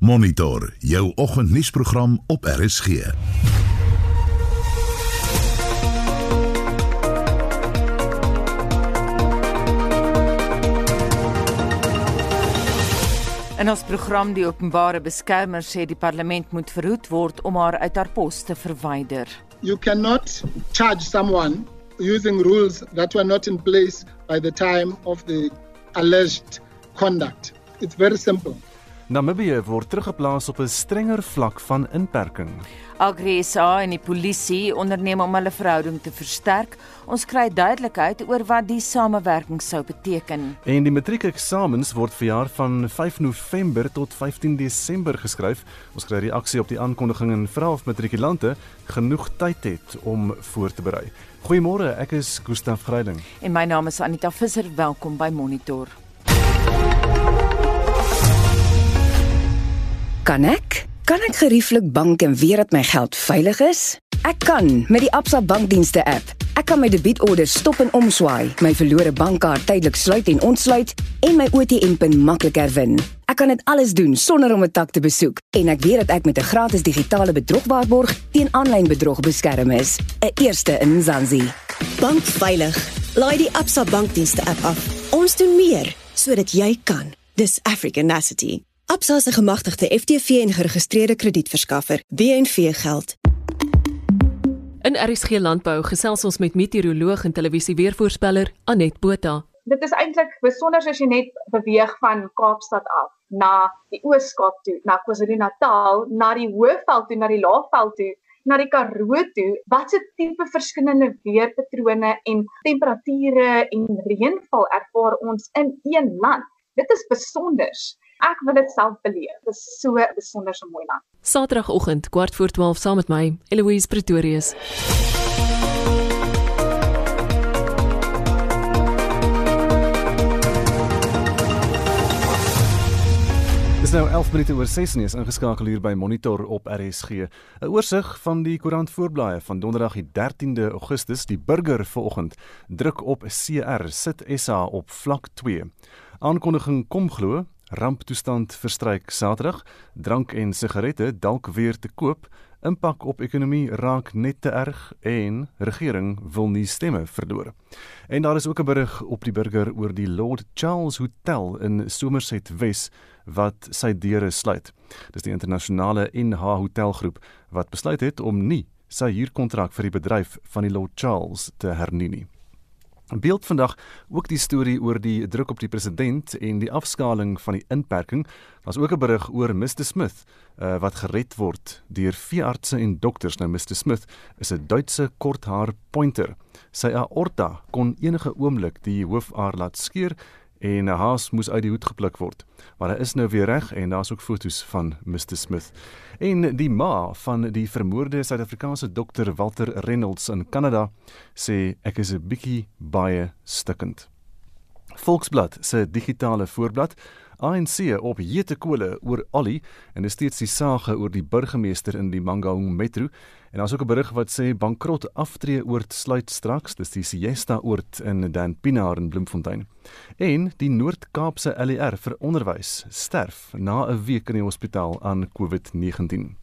Monitor jou oggendnuusprogram op RSG. In ons program die openbare beskermer sê die parlement moet verhoed word om haar uit haar pos te verwyder. You cannot charge someone using rules that were not in place by the time of the alleged conduct. It's very simple. Namibië word teruggeplaas op 'n strenger vlak van inperking. Agresa en die polisie onderneem om hulle verhouding te versterk. Ons kry duidelikheid oor wat die samewerking sou beteken. En die matriekeksamens word verjaar van 5 November tot 15 Desember geskryf. Ons kry reaksie op die aankondiging en vra of matrikulante genoeg tyd het om voor te berei. Goeiemôre, ek is Gustaf Greiling. En my naam is Anita Visser. Welkom by Monitor. Kan ek? Kan ek gerieflik bank en weet dat my geld veilig is? Ek kan met die Absa bankdienste app. Ek kan my debietorders stop en omswaai, my verlore bankkaart tydelik sluit en ontsluit en my ATM-pin maklik herwin. Ek kan dit alles doen sonder om 'n tak te besoek en ek weet dat ek met 'n gratis digitale bedrogbaarborg teen aanlyn bedrog beskerm is. 'n Eerste in Zanzi. Bank veilig. Laai die Absa bankdienste app af. Ons doen meer sodat jy kan. Dis Africanacity. Absa is 'n gemagtigde FTV en geregistreerde kredietverskaffer. BNV geld. In RSG Landbou gesels ons met meteoroloog en televisieweervoorspeller Anet Botha. Dit is eintlik besonder as jy net beweeg van Kaapstad af na die Oos-Kaap toe, na KwaZulu-Natal, na die Hoëveld toe, na die Laagveld toe, na die Karoo toe. Watse tipe verskillende weerpatrone en temperature en reënval ervaar ons in een land? Dit is besonder. Ek wil dit self beleef. Dit is so 'n besonderse mooi land. Saterdagoggend kwart voor 12 saam met my, Eloise Pretorius. Dis nou 11 minute oor 6 en is ingeskakel hier by Monitor op RSG. 'n Oorsig van die koerant voorblaaie van Donderdag die 13de Augustus. Die burger vanoggend druk op CR sit SA op vlak 2. Aankondiging kom glo ramptoestand verstryk Saterdag, drank en sigarette dalk weer te koop, impak op ekonomie raak net te erg en regering wil nie stemme verloor. En daar is ook 'n berig op die burger oor die Lord Charles Hotel in Somerset Wes wat sy deure sluit. Dis die internasionale NH Hotelgroep wat besluit het om nie sy huurkontrak vir die bedryf van die Lord Charles te hernie nie. 'n Beeld vandag ook die storie oor die druk op die president en die afskaling van die inperking. Daar's ook 'n berig oor Mr Smith uh, wat gered word deur veeartse en dokters. Nou Mr Smith is 'n Duitse korthaar pointer. Sy aorta kon enige oomblik die hoofaar laat skeur en 'n haas moes uit die hoed gepluk word. Maar hy is nou weer reg en daar's ook foto's van Mr Smith. En die ma van die vermoorde Suid-Afrikaanse dokter Walter Reynolds in Kanada sê ek is 'n bietjie baie stikkend. Volksblad se digitale voorblad ANC op jete kole oor Ali en is steeds die sage oor die burgemeester in die Mangaung Metro. En daar's ook 'n berig wat sê bankrot aftree oord sluit straks. Dis die Siesta oord in Dan Pinaar in Bloemfontein. En die Noord-Kaapse LER vir onderwys sterf na 'n week in die hospitaal aan COVID-19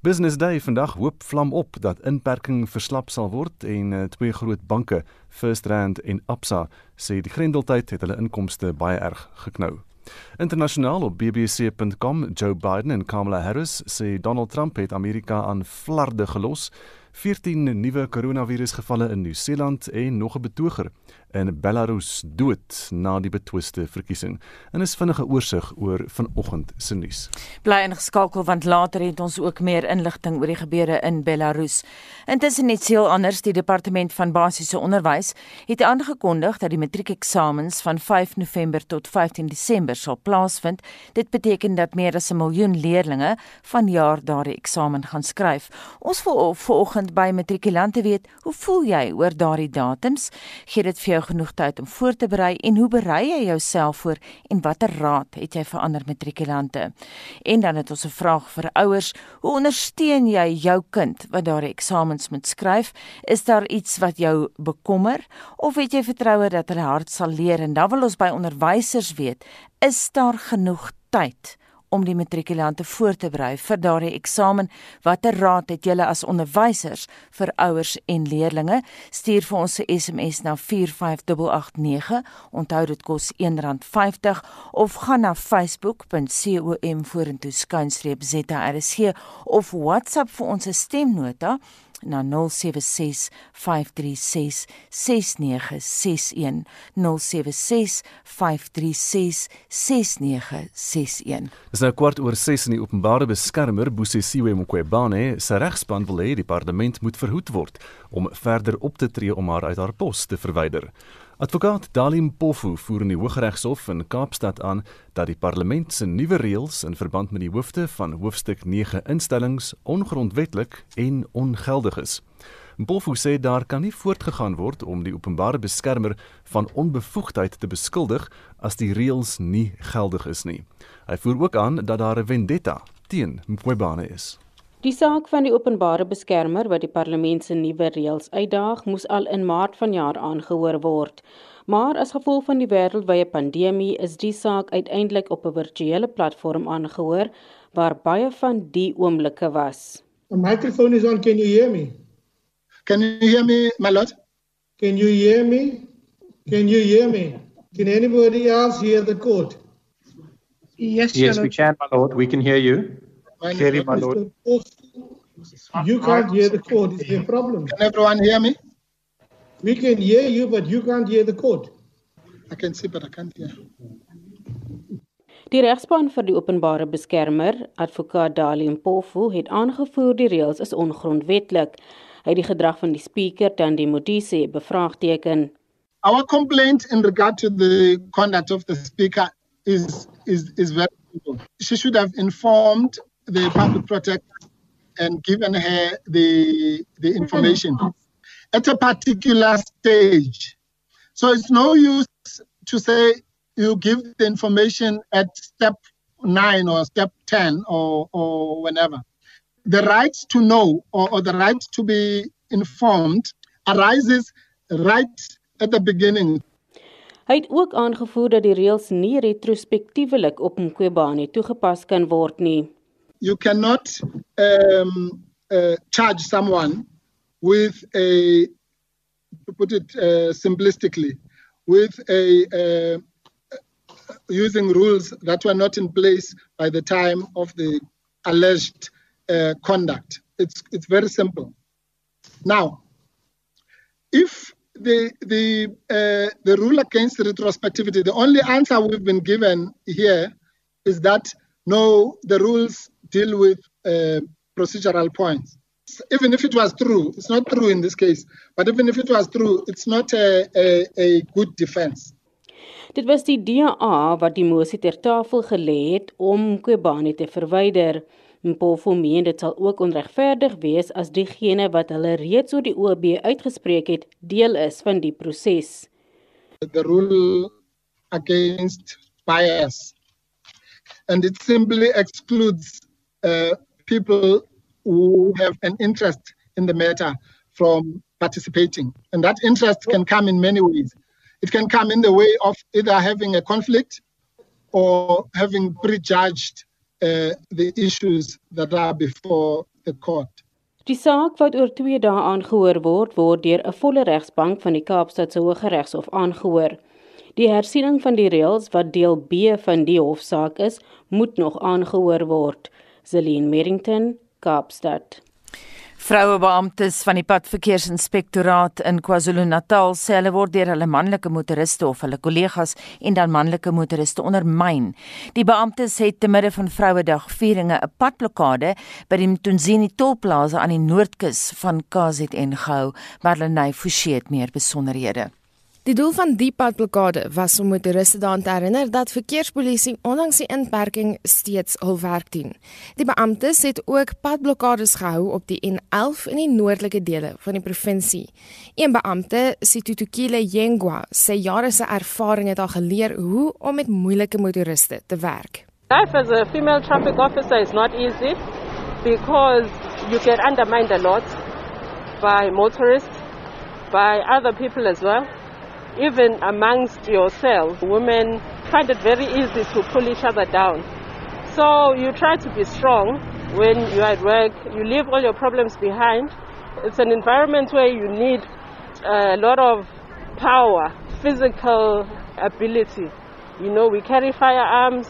Business Day vandag hoop vlam op dat inperking verslap sal word en uh, twee groot banke, First Rand en Absa, sê die grendeltyd het hulle inkomste baie erg geknou. Internasionaal op bbc.com, Joe Biden en Kamala Harris sê Donald Trump het Amerika aan flarde gelos. 14 nuwe koronavirusgevalle in Nieu-Seeland en nog 'n betoger in Belarus dood na die betwiste verkiesing. En is vinnige oorsig oor vanoggend se nuus. Bly ingeskakel want later het ons ook meer inligting oor die gebeure in Belarus. Intussen net seel anders die departement van basiese onderwys het aangekondig dat die matriekeksamens van 5 November tot 15 Desember sal plaasvind. Dit beteken dat meer as 'n miljoen leerders vanjaar daardie eksamen gaan skryf. Ons wil vanoggend by matrikulante weet, hoe voel jy oor daardie datums? Gee dit vir jou genoeg tyd om voor te berei en hoe berei jy jouself voor en watter raad het jy vir ander matrikulante? En dan het ons 'n vraag vir ouers, hoe ondersteun jy jou kind wat daardie eksamens moet skryf? Is daar iets wat jou bekommer of het jy vertroue dat hulle hard sal leer en dan wil ons by onderwysers weet, is daar genoeg tyd om die matrikulante voor te berei vir daardie eksamen. Watter raad het julle as onderwysers vir ouers en leerders? Stuur vir ons 'n SMS na 45889. Onthou dit kos R1.50 of gaan na facebook.com vorentoe skynstreep ZRSG of WhatsApp vir ons stemnota na 076 536 6961 076 536 6961 Dis nou kwart oor 6 in die openbare beskermer Bosisiwe Mqobane se regspan wil hê die parlement moet verhoed word om verder op te tree om haar uit haar pos te verwyder. Advokaat Dalim Pofu voer in die Hooggeregshof in Kaapstad aan dat die parlement se nuwe reëls in verband met die hoofde van hoofstuk 9 instellings ongrondwetlik en ongeldig is. Pofu sê daar kan nie voortgegaan word om die openbare beskermer van onbevoegdheid te beskuldig as die reëls nie geldig is nie. Hy voer ook aan dat daar 'n vendetta teen Mqobane is. Die saak van die openbare beskermer wat die parlement se nuwe reëls uitdaag, moes al in Maart vanjaar aangehoor word. Maar as gevolg van die wêreldwye pandemie is die saak uiteindelik op 'n virtuele platform aangehoor waar baie van die oomblikke was. The microphone is on. Can you hear me? Can you hear me, my lord? Can you hear me? Can you hear me? Can anybody else hear the court? Yes, yes, we can, my lord. We can hear you. Clearly, my lord. You can't hear the court. Is there a problem? Can everyone hear me? We can hear you, but you can't hear the court. I can see, but I can't hear. Die regspan vir die openbare beskermer, advokaat Dalim Pofu, het aangevoer die reëls is ongrondwetlik. Hy het die gedrag van die spreker Tandi Modise bevraagteken. Our complaint in regard to the conduct of the speaker is is is very simple. She should have informed the public protector and given her the the information at a particular stage. So it's no use to say you give the information at step nine or step ten or or whenever. The right to know or, or the right to be informed arises right at the beginning. Hy het ook aangevoer dat die reëls nie retrospektiewelik op Mqobane toegepas kan word nie. You cannot um, uh, charge someone with a, to put it uh, simplistically, with a uh, using rules that were not in place by the time of the alleged uh, conduct. It's it's very simple. Now, if the the uh, the rule against retrospectivity, the only answer we've been given here is that no, the rules deal with uh, procedural points. Even if it was true, it's not true in this case, but even if it was true, it's not a, a, a good defense. Dit was die DA wat die mosie ter tafel gelê het om Kobani te verwyder. Mpofu meen dit sal ook onregverdig wees as diegene wat hulle reeds oor die OB uitgespreek het, deel is van die proses. The rule against bias and it simply excludes uh, people who have an interest in the matter from participating. And that interest can come in many ways. It can come in the way of either having a conflict or having prejudged uh, the issues that are before the court. Die saak wat oor 2 dae aangehoor word, word deur 'n volle regsbank van die Kaapstadse Hooggeregshof aangehoor. Die hersiening van die reëls wat deel B van die hofsaak is, moet nog aangehoor word. Zelin Merrington, Kaapstad. Vroue beamptes van die padverkeersinspektoraat in KwaZulu-Natal sê hulle word deur hulle manlike motoriste of hulle kollegas en dan manlike motoriste ondermyn. Die beamptes het te midde van Vrouedag vieringe 'n padblokkade by die Mtunzini tolplaza aan die noordkus van KZN gehou. Marlenae Forsie het meer besonderhede. Die doel van die padblokkade was om motoriste daaraan te herinner dat verkeerspolisie ondanks die inperking steeds hul werk doen. Die beamptes het ook padblokkades gehou op die N11 in die noordelike dele van die provinsie. Een beampte, Situtukile Yengwa, sê jare se ervaring het haar geleer hoe om met moeilike motoriste te werk. Life as a female traffic officer is not easy because you get undermined a lot by motorists, by other people as well. Even amongst yourselves, women find it very easy to pull each other down. So you try to be strong when you're at work. You leave all your problems behind. It's an environment where you need a lot of power, physical ability. You know, we carry firearms.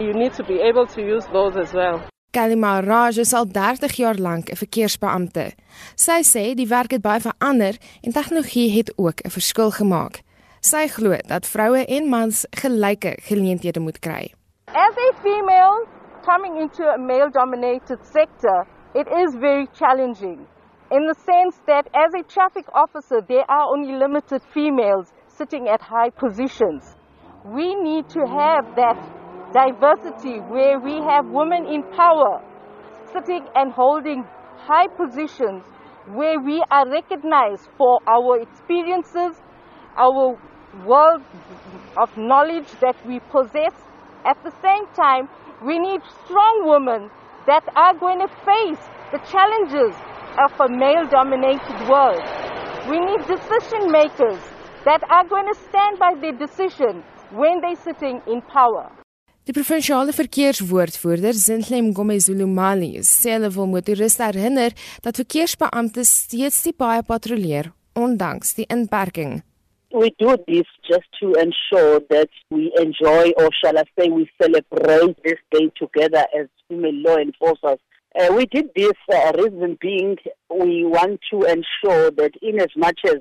You need to be able to use those as well. Kalima Raj is al 30 jaar lank 'n verkeersbeampte. Sy sê die werk het baie verander en tegnologie het ook 'n verskil gemaak. Sy glo dat vroue en mans gelyke geleenthede moet kry. As a female coming into a male dominated sector, it is very challenging in the sense that as a traffic officer, there are only limited females sitting at high positions. We need to have that diversity where we have women in power sitting and holding high positions where we are recognized for our experiences, our world of knowledge that we possess. At the same time, we need strong women that are going to face the challenges of a male dominated world. We need decision makers that are going to stand by their decision when they're sitting in power. Die provinsiale verkeerswoordvoerder Zinhle Mgomezulu Mali sê hulle wil motoriste herinner dat verkeersbeamptes steeds die paaie patrolleer ondanks die inperking. We do this just to ensure that we enjoy or shall I say we celebrate this day together as female law enforcers. Uh, we did this uh, reason being we want to ensure that in as much as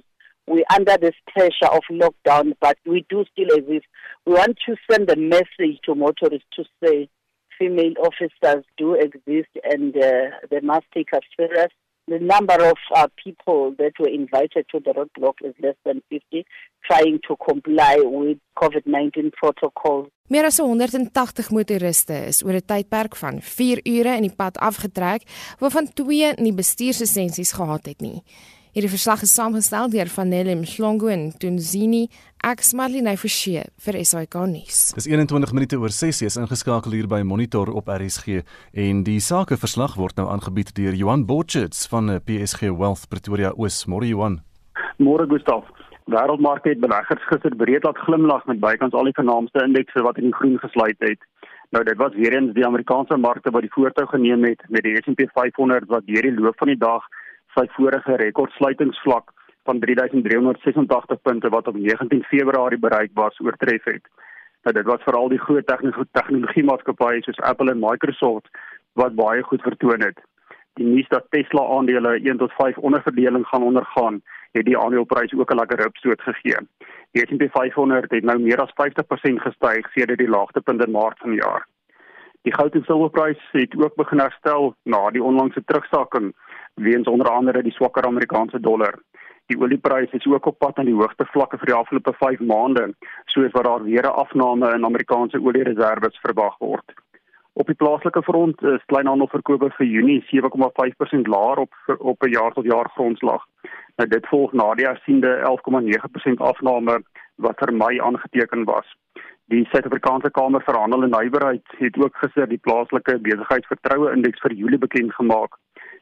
we're under this pressure of lockdown, but we do still exist. We want to send a message to motorists to say female officers do exist and uh, they must take us serious. The number of uh, people that were invited to the roadblock is less than 50, trying to comply with COVID 19 protocols. Meer as 180 motoriste is oor 'n tydperk van 4 ure in die pad afgetrek, waarvan 2 nie bestuurslisensies gehad het nie. Hierdie verslag is saamgestel deur Vanelle Mhlongo en Tunzini Axmarline Forsie vir SAK nuus. Dis 21 minute oor 6 is ingeskakel hier by Monitor op RSG en die sakeverslag word nou aangebied deur Johan Botchets van eh, PSG Wealth Pretoria Oos. Môre Johan. Môre Gustaf. Wêreldmark het beleggers gister breed laat glimlag met bykans al die vernaamste indekse wat in die groen gesluit het. Nou dit was weer eens die Amerikaanse markte wat die voortou geneem het met die S&P 500 wat deur die loop van die dag sy vorige rekordsluitingsvlak van 3386 punte wat op 19 Februarie bereik was oortref het. Nou dit was veral die groot tegnologie maatskappye soos Apple en Microsoft wat baie goed vertoon het. Die nuus dat Tesla aandele 1 tot 5 onderverdeling gaan ondergaan, het die aandeleprys ook 'n lekker rupstoot gegee. Die S&P 500 het nou meer as 50% gestyg sedert die laagtepunt in Maart vanjaar. Die goud en silwerprys het ook begin herstel na die onlangse terugsakking weens onder andere die swakker Amerikaanse dollar. Die oliepryse is ook op pad na die hoogste vlakke vir die afgelope 5 maande, soos wat daar weer 'n afname in Amerikaanse oliereserwes verwag word. Op die plaaslike front is kleinhandelverkope vir Junie 7,5% laer op op 'n jaar tot jaar grondslag. Nou dit volg na die hersiende 11,9% afname wat vir Mei aangeteken was. Die Suid-Afrikaanse Kamer vir Handel en Nywerheid het ook gister die plaaslike besigheidsvertroue indeks vir Julie bekend gemaak.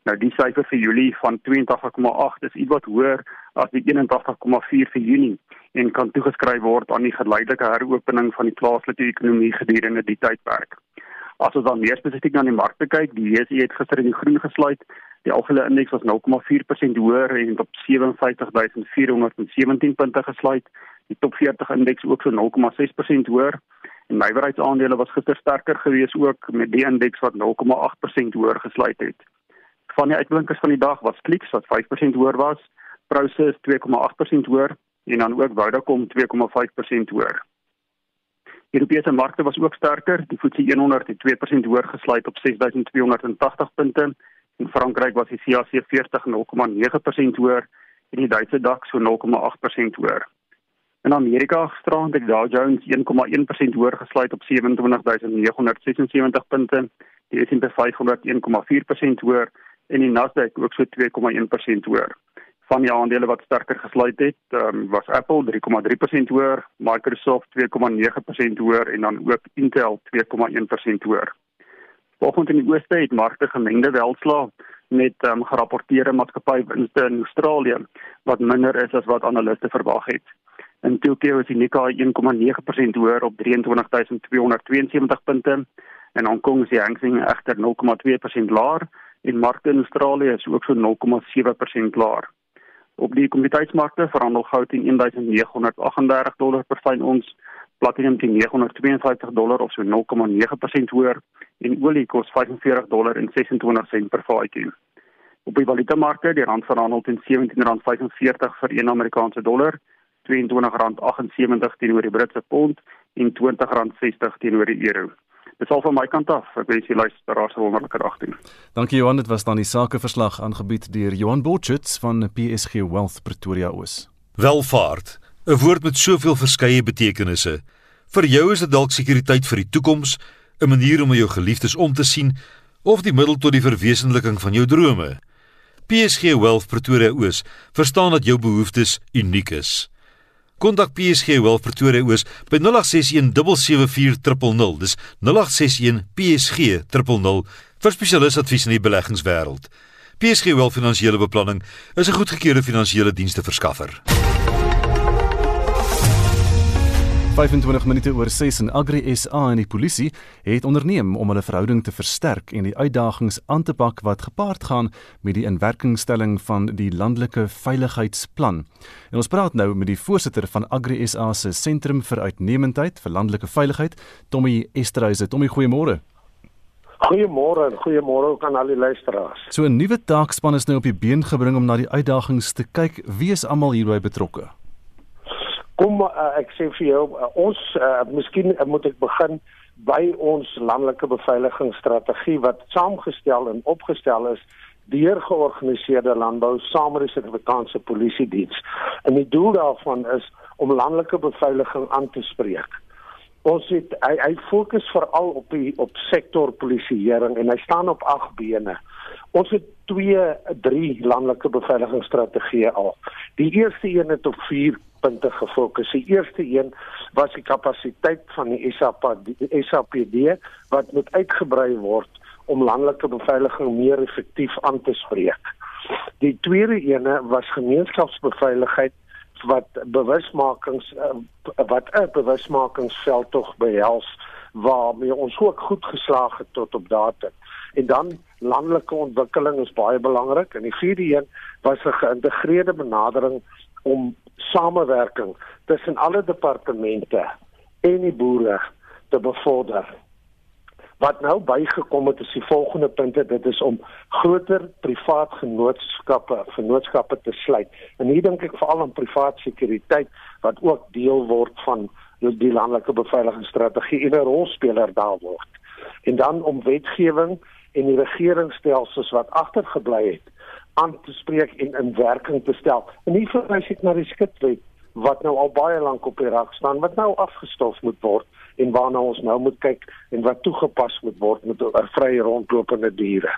Nou die syfer vir Julie van 82,8 is ietwat hoër as die 81,4 vir Junie en kan toegeskryf word aan die geleidelike heropening van die plaaslike ekonomie gedurende die tydperk. As ons dan meer spesifiek na die markte kyk, die JSE het gister in die groen gesluit. Die algehele indeks was 0,4% hoër en op 57417 punte gesluit. Die top 40 indeks ook so 0,6% hoër. En nywerheidsaandele was gister sterker geweest ook met die indeks wat 0,8% hoër gesluit het. Van die uitblinkers van die dag was Clicks wat 5% hoër was, Prosus 2,8% hoër en dan ook Vodacom 2,5% hoër. Europese markte was ook sterker. Die FTSE 100 het 2% hoër gesluit op 6280 punte. In Frankryk was die CAC 40 0,9% hoër en die Duitse DAX so 0,8% hoër. In Amerika gisterand het Dow Jones 1,1% hoër gesluit op 27976 punte. Die S&P 500 1,4% hoër en die Nasdaq ook so 2,1% hoër. Van die aandele wat sterker gesluit het, um, was Apple 3,3% hoër, Microsoft 2,9% hoër en dan ook Intel 2,1% hoër. Volgens in die ooste het markte gemengde welslae met um, gerapporteerde maatskappywinste in Australië wat minder is as wat analiste verwag het. In Tokyo is die Nikkei 1,9% hoër op 23272 punte In Hong Kong is die Hang Seng egter 0,2% laer en markte in Australië is ook so 0,7% laer. Op die kommoditeitsmarkte verhandel goud teen 1938 dollar per fyn ons, platinum teen 952 dollar of so 0,9% hoër en olie kos 45 dollar en 26 sent per vatjie. Op die valutamarkte, die rand verhandel teen R17.45 vir 1 Amerikaanse dollar, R22.78 teenoor die Britse pond en R20.60 teenoor die euro. Dis al van my kant af. Ek wens jy luisteraars 'n wonderlike dag toe. Dankie Johan, dit was dan die sakeverslag aangebied deur Johan Botchits van PSG Wealth Pretoria Oos. Welvaart, 'n woord met soveel verskeie betekenisse. Vir jou is dit dalk sekuriteit vir die toekoms, 'n manier om jou geliefdes om te sien of die middel tot die verwesenliking van jou drome. PSG Wealth Pretoria Oos verstaan dat jou behoeftes uniek is. Kontak PSG Wealth Pretoria Oos by 0861 774 Dis 0861 PSG 000 vir spesialisadvies in die beleggingswêreld. PSG Wealth Finansiële Beplanning is 'n goedgekeurde finansiële dienste 25 minute oor 6 en Agri SA en die polisie het onderneem om hulle verhouding te versterk en die uitdagings aan te pak wat gepaard gaan met die inwerkingstelling van die landelike veiligheidsplan. En ons praat nou met die voorsitter van Agri SA se sentrum vir uitnemendheid vir landelike veiligheid, Tommy Esterhuise. Tommy, goeiemôre. Goeiemôre en goeiemôre ook aan al die luisteraars. So 'n nuwe taakspan is nou op die been gebring om na die uitdagings te kyk. Wie is almal hierby betrokke? Kom uh, ek sê vir jou uh, ons uh, miskien uh, moet ek begin by ons landelike beveiligingsstrategie wat saamgestel en opgestel is deur georganiseerde landbou saam met die Suid-Afrikaanse Polisie Diens. En die doel daarvan is om landelike beveiliging aan te spreek. Ons het hy, hy fokus veral op die op sektor polisieering en hy staan op ag bene. Ons het 2 3 landelike beveiligingsstrategieë al. Die eerste een het op 4 punte gefokus. Die eerste een was die kapasiteit van die SAPD, SAPD wat moet uitgebrei word om landelike beveiliging meer effektief aan te spreek. Die tweede ene was gemeenskapsbeveiligheid wat bewusmakings eh, wat 'n bewusmakingsveld tog behels waarmee ons ook goed geslaag het tot op datum. En dan landelike ontwikkeling is baie belangrik en die vierde een was 'n geïntegreerde benadering om samewerking tussen alle departemente en die boere te bevorder. Wat nou bygekom het is die volgende punte, dit is om groter privaat genootskappe, vennootskappe te sluit. En hier dink ek veral aan privaat sekuriteit wat ook deel word van die landelike beveiligingsstrategie en 'n rolspeler daar word. En dan om wetgewing en die regeringsstelsels wat agtergebly het aan te spreek en in werking te stel. En hier verwys ek na die skitwet wat nou al baie lank op die rak staan wat nou afgestof moet word en waarna ons nou moet kyk en wat toegepas moet word met 'n vrye rondlopende diere.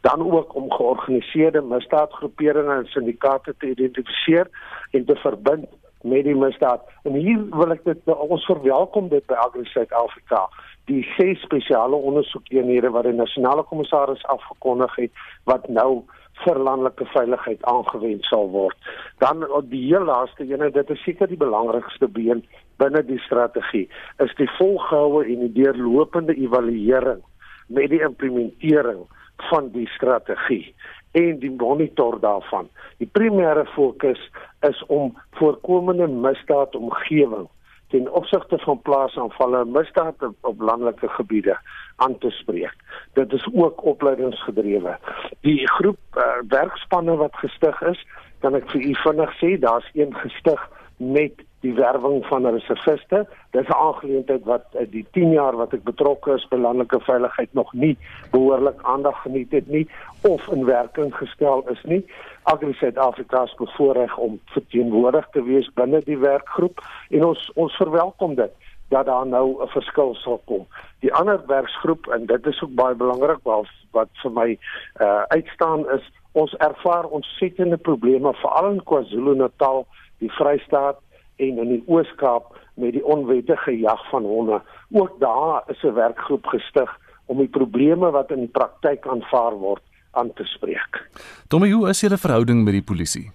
Dan ook om georganiseerde misdaadgroeperinge en syndikaate te identifiseer en te verbind met die misdaad. En hier wil ek dit ons verwelkom dit by Agri Suid-Afrika die ses spesiale ondersoekeenhede wat die nasionale kommissaris afgekondig het wat nou vir landelike veiligheid aangewend sal word. Dan die heel laaste een, dit is seker die belangrikste been binne die strategie, is die volgehoue en die deurlopende evaluering met die implementering van die strategie en die monitor daarvan. Die primêre fokus is om voorkomende misdaadomgewing ten opsigte van plaasaanvalle en misdaad op landelike gebiede aan te spreek. Dit is ook opleidingsgedrewe. Die groep uh, werkspanne wat gestig is, kan ek vir u vinnig sê, daar's een gestig met die werwing van reserviste. Dis 'n aangeleentheid wat uh, die 10 jaar wat ek betrokke is by landelike veiligheid nog nie behoorlik aandag geniet het nie of in werking gestel is nie. Agri Suid-Afrika is bevoorreg om verteenwoordig te wees binne die werkgroep en ons ons verwelkom dit dat daar nou 'n verskil sal kom. Die ander werksgroep en dit is ook baie belangrik wat wat vir my uh uitstaan is ons ervaar ontsettende probleme veral in KwaZulu-Natal, die Vrystaat en in die Oos-Kaap met die onwettige jag van honde. Ook daar is 'n werkgroep gestig om die probleme wat in die praktyk aanvaar word aan te spreek. Tommy, hoe is julle verhouding met die polisie?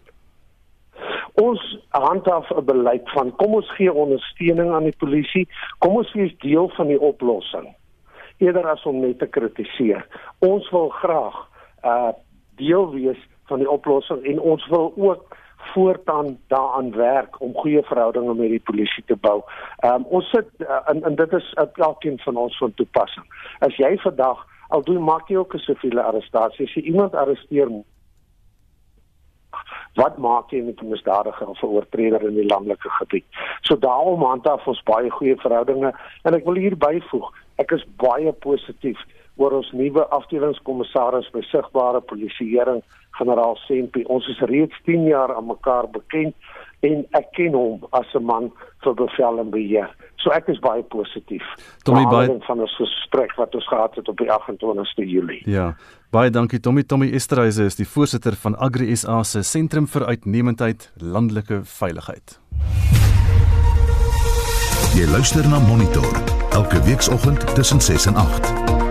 Ons handhaaf 'n beleid van kom ons gee ondersteuning aan die polisie, kom ons wees deel van die oplossing. eerder as om net te kritiseer. Ons wil graag uh deel wees van die oplossing en ons wil ook voortaan daaraan werk om goeie verhoudinge met die polisie te bou. Ehm um, ons sit uh, en, en dit is elkeen van ons van toepassing. As jy vandag al doen maak jy ook 'n siviele arrestasie, as jy iemand arresteer wat maak jy met 'n misdadiger of 'n oortreder in die landelike gebied? So daarom handhaaf ons baie goeie verhoudinge en ek wil hier byvoeg, ek is baie positief oor ons nuwe afdelingskommissaris by sigbare polisieering generaal Sempi. Ons is reeds 10 jaar aan mekaar bekend en ek ken hom as 'n man vir bevel en beheer. So ek is baie positief. Tommy baie van ons gesprek wat ons gehad het op die 28ste Julie. Ja. Baie dankie Tommy. Tommy Esterhuise is die voorsitter van Agri SA se Sentrum vir Uitnemendheid Landelike Veiligheid. Jy luister na Monitor elke weekoggend tussen 6 en 8.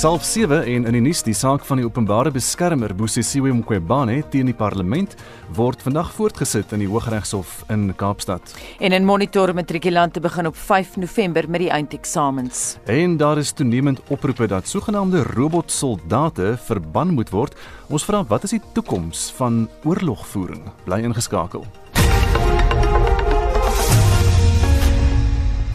Dis half 7 en in die nuus die saak van die openbare beskermer Bosisiwe Mqobane teen die parlement word vandag voortgesit in die Hooggeregshof in Kaapstad. En in monitor matrikulante begin op 5 November met die eindeksamens. En daar is toenemend oproepe dat sogenaamde robotsoldate verban moet word. Ons vra wat is die toekoms van oorlogvoering? Bly ingeskakel.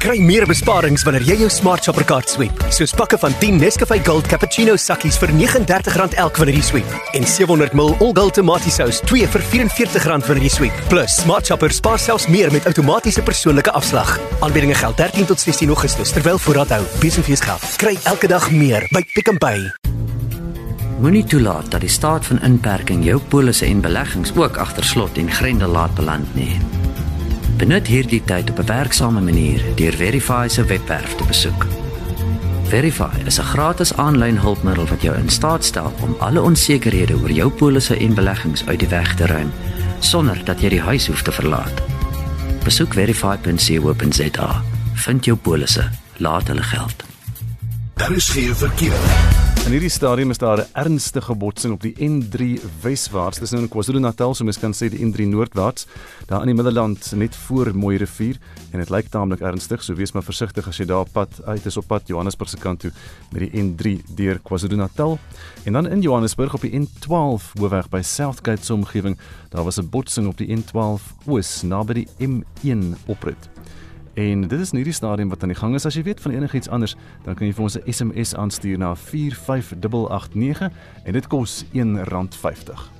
Kry meer besparings wanneer jy jou Smart Shopper kaart swiep. Soos pakke van 10 Nescafe Gold Cappuccino sakkies vir R39 elk wanneer jy swiep en 700 ml All Gold Tomatiesous 2 vir R44 wanneer jy swiep. Plus Smart Shopper spaar selfs meer met outomatiese persoonlike afslag. Aanbiedinge geld 13 tot 16 Augustus terwyl voorraad hou. Besenfees geld. Kry elke dag meer by Pick n Pay. Moenie toelaat dat die staat van inperking jou polisse en beleggings ook agter slot en grendel laat beland nie. Benut hierdie tyd op 'n werksame manier deur Verify se webwerf te besoek. Verify is 'n gratis aanlyn hulpmiddel wat jou in staat stel om alle onsekerhede oor jou polisse en beleggings uit die weg te ruim sonder dat jy die huis hoef te verlaat. Besoek verify.co.za. Vind jou polisse, laat hulle geld. Daar is geen verkeer. In hierdie stadium is daar 'n ernstige botsing op die N3 weswaarts. Dis nou in KwaZulu-Natal, so mens kan sê die N3 noordwaarts, daar in die Middelland net voor Mooi Rivier en dit lyk taamlik ernstig, so wees maar versigtig as jy daar pad uit is op pad Johannesburg se kant toe met die N3 deur KwaZulu-Natal. En dan in Johannesburg op die N12 hoofweg by Southgate se omgewing, daar was 'n botsing op die N12 oos naby die M1 oprit. En dit is nie die stadium wat aan die gang is. As jy weet van enigiets anders, dan kan jy vir ons 'n SMS aanstuur na 45889 en dit kos R1.50.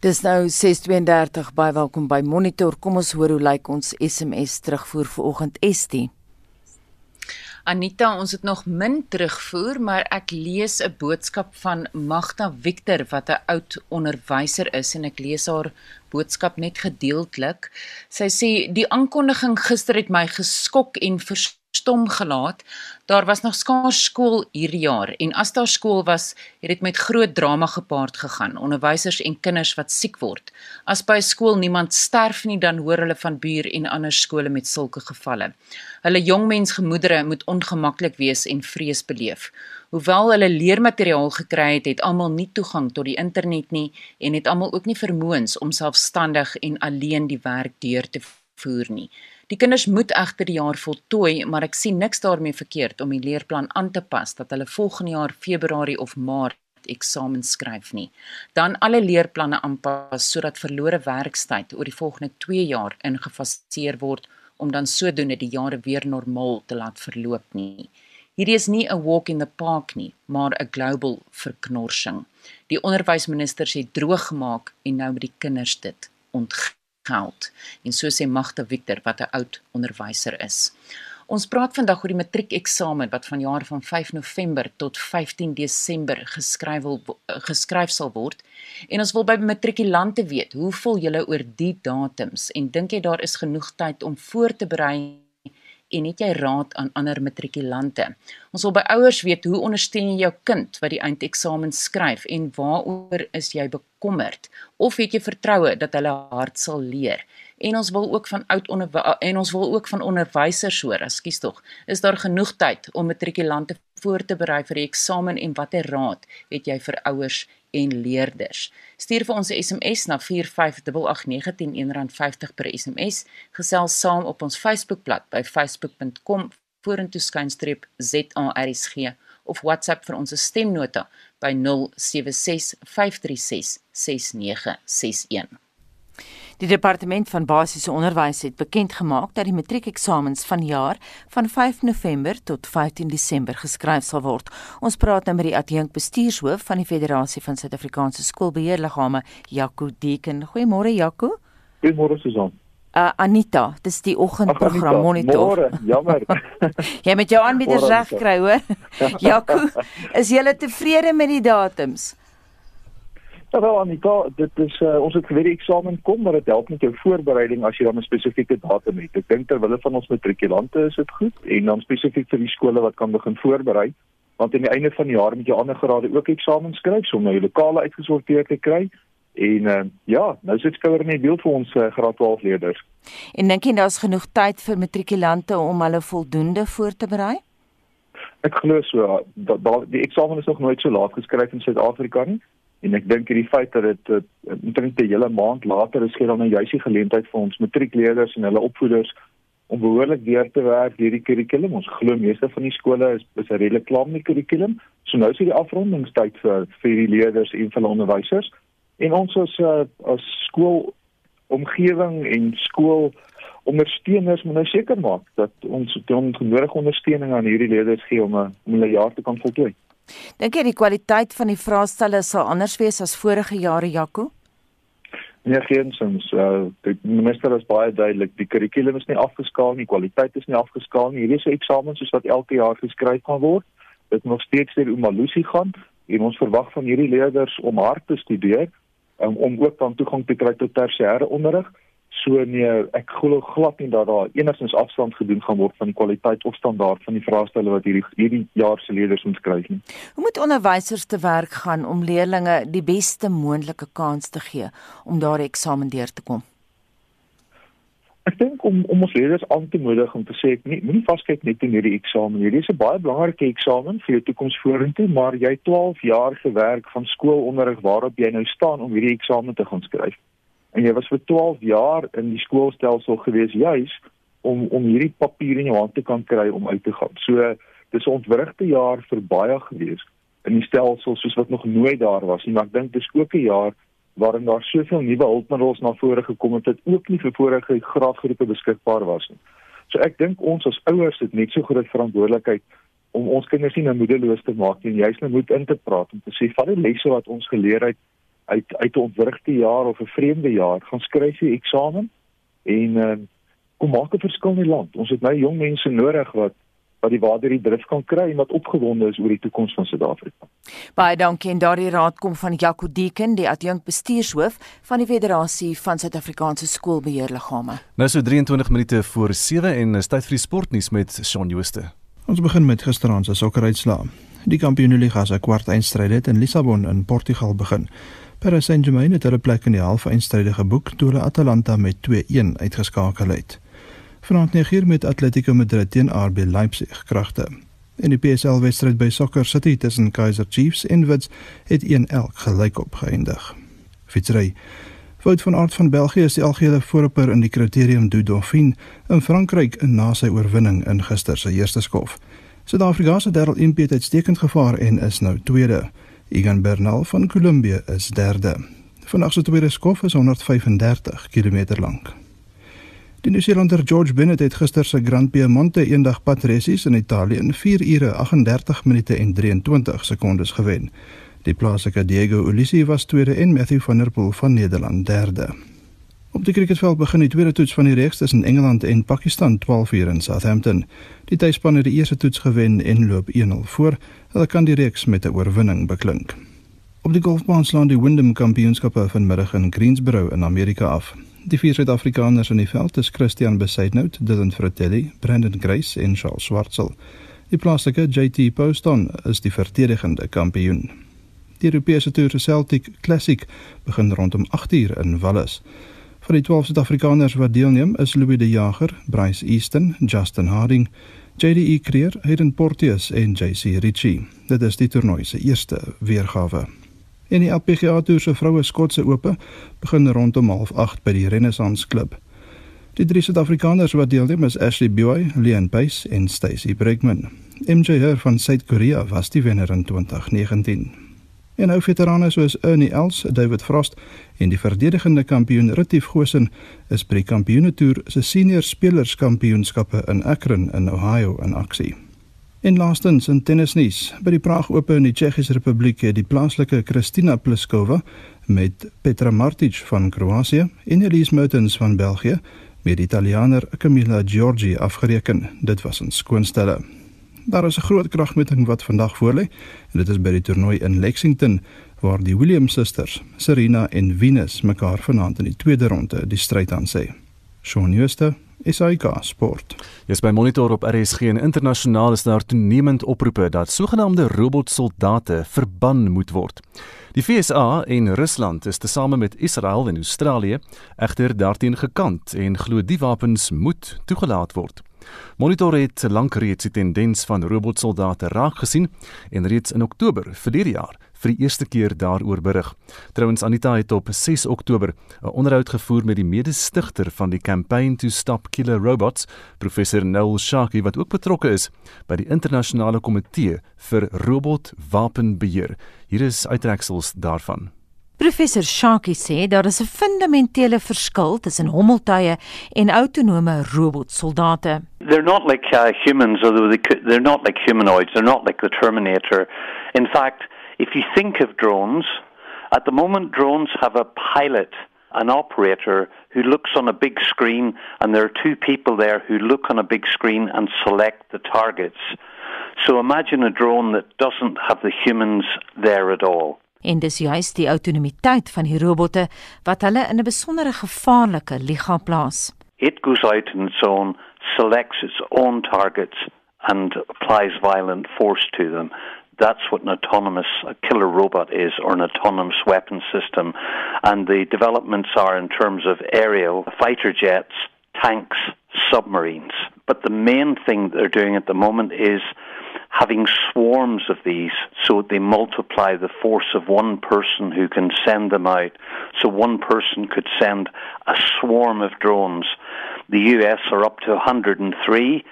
Dis nou 6:32 by welkom by Monitor. Kom ons hoor hoe lyk ons SMS terugvoer vir oggend Estie. Anita, ons het nog min terugvoer, maar ek lees 'n boodskap van Magda Victor wat 'n oud onderwyser is en ek lees haar boodskap net gedeeltelik. Sy sê die aankondiging gister het my geskok en verstom stom gelaat. Daar was nog skaars skool hierdie jaar en as daar skool was, het dit met groot drama gepaard gegaan. Onderwysers en kinders wat siek word. As by skool niemand sterf nie, dan hoor hulle van buur en ander skole met sulke gevalle. Hulle jongmens gemoedere moet ongemaklik wees en vrees beleef. Hoewel hulle leermateriaal gekry het, het almal nie toegang tot die internet nie en het almal ook nie vermoëns om selfstandig en alleen die werk deur te voer nie. Die kinders moet egter die jaar voltooi, maar ek sien niks daarmee verkeerd om die leerplan aan te pas dat hulle volgende jaar Februarie of Maart eksamen skryf nie. Dan alle leerplanne aanpas sodat verlore werkstyd oor die volgende 2 jaar ingefaseer word om dan sodoende die jare weer normaal te laat verloop nie. Hierdie is nie 'n walk in the park nie, maar 'n global verknorsing. Die onderwysminister sê droog gemaak en nou met die kinders dit ontgee geld. En so sê Magda Victor wat 'n oud onderwyser is. Ons praat vandag oor die matriekeksamen wat vanjaar van 5 November tot 15 Desember geskryf wil geskryf sal word. En ons wil by matrikulante weet, hoe voel julle oor die datums en dink jy daar is genoeg tyd om voor te berei en het jy raad aan ander matrikulante? Ons wil by ouers weet hoe ondersteun jy jou kind wat die eindeksamen skryf en waaroor is jy bekommerd of het jy vertroue dat hulle hard sal leer? En ons wil ook van oud onder en ons wil ook van onderwysers hoor, ekskuus tog. Is daar genoeg tyd om matrikulante voor te berei vir die eksamen en watter raad het jy vir ouers en leerders. Stuur vir ons 'n SMS na 4588910 R50 per SMS. Gesels saam op ons Facebookblad by facebook.com vorentoe skynstreep ZARSG of WhatsApp vir ons stemnota by 0765366961. Die departement van basiese onderwys het bekend gemaak dat die matriekeksamens vanjaar van 5 November tot 15 Desember geskryf sal word. Ons praat nou met die adjunk bestuurshoof van die Federasie van Suid-Afrikaanse Skoolbeheerliggame, Jaco Deken. Goeiemôre Jaco. Goeiemôre Susan uh, Anita, dis die oggendprogram monitor. Môre, jammer. jy met jou aanbieder reg kry, hoor. Jaco, is jy tevrede met die datums? Ja wel Anita, dit is uh, ons het geweet die eksamen kom, maar dit help met jou voorbereiding as jy dan 'n spesifieke datum het. Ek dink terwyl van ons matrikulante is dit goed en dan spesifiek vir die skole wat kan begin voorberei, want aan die einde van die jaar moet jy ander grade ook eksamens skryf om nou jou lokale uitgesorteer te kry. En uh, ja, nou sit skouer net beeld vir ons uh, graad 12 leerders. En dink jy daar's genoeg tyd vir matrikulante om hulle voldoende voor te berei? Ek glo so. Dat, dat die eksamen is nog nooit so laat geskryf in Suid-Afrika nie. En ek dink hierdie feit dat dit omtrent 'n hele maand later is gee dan 'n juiste geleentheid vir ons matriekleerders en hulle opvoeders om behoorlik deur te werk hierdie kurrikulum. Ons glo meeste van die skole is is redelik klaar met die kurrikulum. So nou is dit die afrondingstyd vir vir die leerders en vir hulle onderwysers. En ons as uh, as skool omgewing en skool ondersteuners moet nou seker maak dat ons die nodige ondersteuning aan hierdie leerders gee om 'n om hulle jaar te kan voltooi. Dink jy die kwaliteit van die vraestelle sal anders wees as vorige jare, Jaco? Nee, geensins. Uh, die minister is baie duidelik, die kurrikulum is nie afgeskaal nie, kwaliteit is nie afgeskaal nie. Hierdie is 'n eksamen soos wat elke jaar geskryf gaan word. Dit nog steeds deur Umalusi gaan en ons verwag van hierdie leerders om hard te studeer um, om ook dan toegang te kry tot tersiêre onderrig. So nee, ek glo glad nie dat daar enigstens afstand gedoen gaan word van die kwaliteit of standaard van die vraestelle wat hierdie hierdie jaar se leerders moet skryf nie. Hoe moet onderwysers te werk gaan om leerders die beste moontlike kans te gee om daardie eksamen deur te kom? Ek dink om om ons leerders aan te moedig om te sê nie moenie vaskyk net in hierdie eksamen nie. Hierdie is 'n baie belangrike eksamen vir jou toekoms vorentoe, maar jy 12 jaar gewerk van skoolonderrig waarop jy nou staan om hierdie eksamen te gaan skryf. En jy was vir 12 jaar in die skoolstelsel gewees juis om om hierdie papier in jou hand te kan kry om uit te gaan. So dis 'n ontwrigte jaar vir baie gewees in die stelsel soos wat nog nooit daar was nie, maar ek dink dis ook 'n jaar waarin daar soveel nuwe hulpmiddels na vore gekom het wat ook nie vir vorige graadgroepe beskikbaar was nie. So ek dink ons as ouers het net so groot verantwoordelikheid om ons kinders nie nou moedeloos te maak nie, juist nou moet in te praat om te sê van die lesse wat ons geleer het uit uit 'n ontwrigte jaar of 'n vreemde jaar, gaan skryf jy eksamen en uh, kom maak 'n verskil in die land. Ons het nou jong mense nodig wat wat die water die drif kan kry en wat opgewonde is oor die toekoms van Suid-Afrika. Baie dankie en daardie raad kom van Jaco Deken, die adjunkt bestuurshoof van die Federasie van Suid-Afrikaanse Skoolbeheerliggame. Nou so 23 minute voor 7 en is tyd vir die sportnuus met Shaun Jooste. Ons begin met gisteraand se sokkeruitslae. Die Kampioenligga se kwartfinale het in Lissabon in Portugal begin. Paris Saint-Germain het hulle plek in die halve eindstryd geboek toe hulle Atalanta met 2-1 uitgeskakel het. Vanaand negier met Atletico Madrid teen RB Leipzig kragte. In die PSL wedstryd by Soccer City tussen Kaizer Chiefs en Wits het 1-1 gelyk op geëindig. Fietsry. Wout van Aert van België is die algehele voorloper in die Criterium du Dauphiné in Frankryk na sy oorwinning in gister se eerste skof. Suid-Afrikaanse Darryl Impey het uitstekend gevaar en is nou tweede. Egan Bernal van Kolumbie is derde. Vandag se tweede skof is 135 km lank. Die Nieu-Seelander George Bennett het gister se Grand Piemonte eendag patressies in Italië in 4 ure 38 minute en 23 sekondes gewen. Die plaaslike Diego Ulissi was tweede en Matthew van der Poel van Nederland derde. Op die cricketveld begin die tweede toets van die reeks tussen Engeland en Pakistan 12 uur in Southampton. Die tuisspan het die eerste toets gewen en loop 1-0 voor. Hulle kan die reeks met 'n oorwinning beklink. Op die golfbaan slaan die Wyndham Kampioenskappe vanmiddag in Greensboro in Amerika af. Die vier Suid-Afrikaners in die veld is Christian Besaidnout, Dylan Fratelli, Brandon Grace en Charles Swartsel. Die plaaslike JT Poston is die verdedigende kampioen. Die Europese toer Celtic Classic begin rondom 8uur in Wallis. Van die 12 Suid-Afrikaners wat deelneem is Louis De Jager, Bryce Easton, Justin Harding, JD Creer, Hayden Porteous en JC Ritchie. Dit is die toernooi se eerste weergawe. En die LPGA Tour se vroue skotse ope begin rondom 08:30 by die Renaissance Klub. Die drie Suid-Afrikaners wat deelneem is Ashley Buy, Leon Pace en Stacy Bregman. MJ Her van Suid-Korea was die wenner in 2019. En nou veterane soos Ernie Els, David Frost en die verdedigende kampioen Retief Gosen is by die Kampioenetoer se senior spelerskampioenskappe in Akron in Ohio in aksie. En laastens in tennisnuus, by die Praag Ope in die Tsjechiese Republiek het die plaaslike Kristina Pliskova met Petra Martic van Kroasie en Elise Mertens van België met die Italianer Camilla Giorgi afgereken. Dit was 'n skoonstelle. Daar is 'n groot kragmeting wat vandag voorlê en dit is by die toernooi in Lexington waar die Williams susters, Serena en Venus mekaar vanaand in die tweede ronde die stryd aan sê. Shaun Schuster SAK Sport. Jy's by Monitor op RSG en internasionaal is daar toenemend oproepe dat sogenaamde robotsoldate verban moet word. Die FSA en Rusland is tesame met Israel en Australië egter daarteen gekant en glo die wapens moet toegelaat word. Monitor het lank reeds die tendens van robotsoldate raak gesien en reeds in Oktober die jaar vir die eerste keer daaroor berig. Trouwens Anita het op 6 Oktober 'n onderhoud gevoer met die mede-stigter van die Campaign to Stop Killer Robots, professor Noel Sharkey wat ook betrokke is by die internasionale komitee vir robotwapenbeheer. Hier is uittreksels daarvan. Professor Shaki sê daar is 'n fundamentele verskil tussen hommeltuie en autonome robotsoldate. They're not like uh, humans although they they're not like humanoids, they're not like the Terminator. In fact, if you think of drones, at the moment drones have a pilot, an operator who looks on a big screen and there are two people there who look on a big screen and select the targets. So imagine a drone that doesn't have the humans there at all. En dis juis die autonomiteit van die robotte wat hulle in 'n besondere gevaarlike liga plaas. It goes out in its own, selects its own targets and applies violent force to them. That's what an autonomous a killer robot is, or an autonomous weapon system. And the developments are in terms of aerial fighter jets, tanks, submarines. But the main thing they're doing at the moment is having swarms of these so they multiply the force of one person who can send them out. So one person could send a swarm of drones. The US are up to 103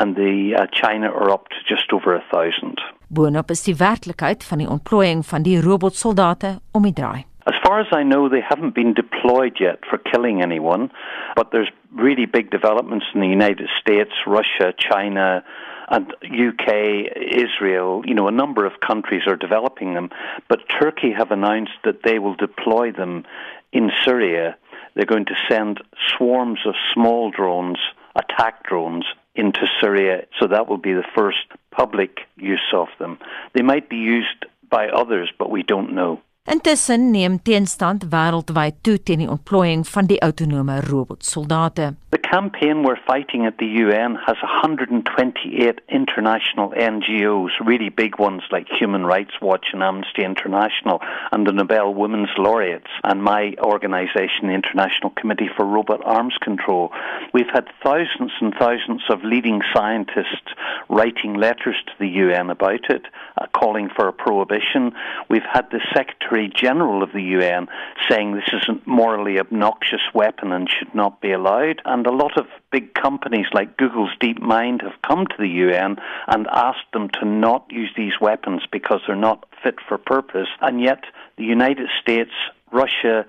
and the uh, China are up to just over 1000. Boonop is die werklikheid van die ontplooiing van die robotsoldate om die draai. As far as I know, they haven't been deployed yet for killing anyone, but there's really big developments in the United States, Russia, China, and UK, Israel, you know, a number of countries are developing them, but Turkey have announced that they will deploy them in Syria. They're going to send swarms of small drones, attack drones, into Syria, so that will be the first public use of them. They might be used by others, but we don't know. Intussen neem teenstand wêreldwyd toe teen die ontplooiing van die autonome robotsoldate. The campaign we're fighting at the UN has 128 international NGOs, really big ones like Human Rights Watch and Amnesty International and the Nobel Women's Laureates and my organization, the International Committee for Robot Arms Control. We've had thousands and thousands of leading scientists writing letters to the UN about it, uh, calling for a prohibition. We've had the Secretary General of the UN saying this is a morally obnoxious weapon and should not be allowed. And a lot of big companies like Google's DeepMind have come to the UN and asked them to not use these weapons because they're not fit for purpose. And yet, the United States, Russia,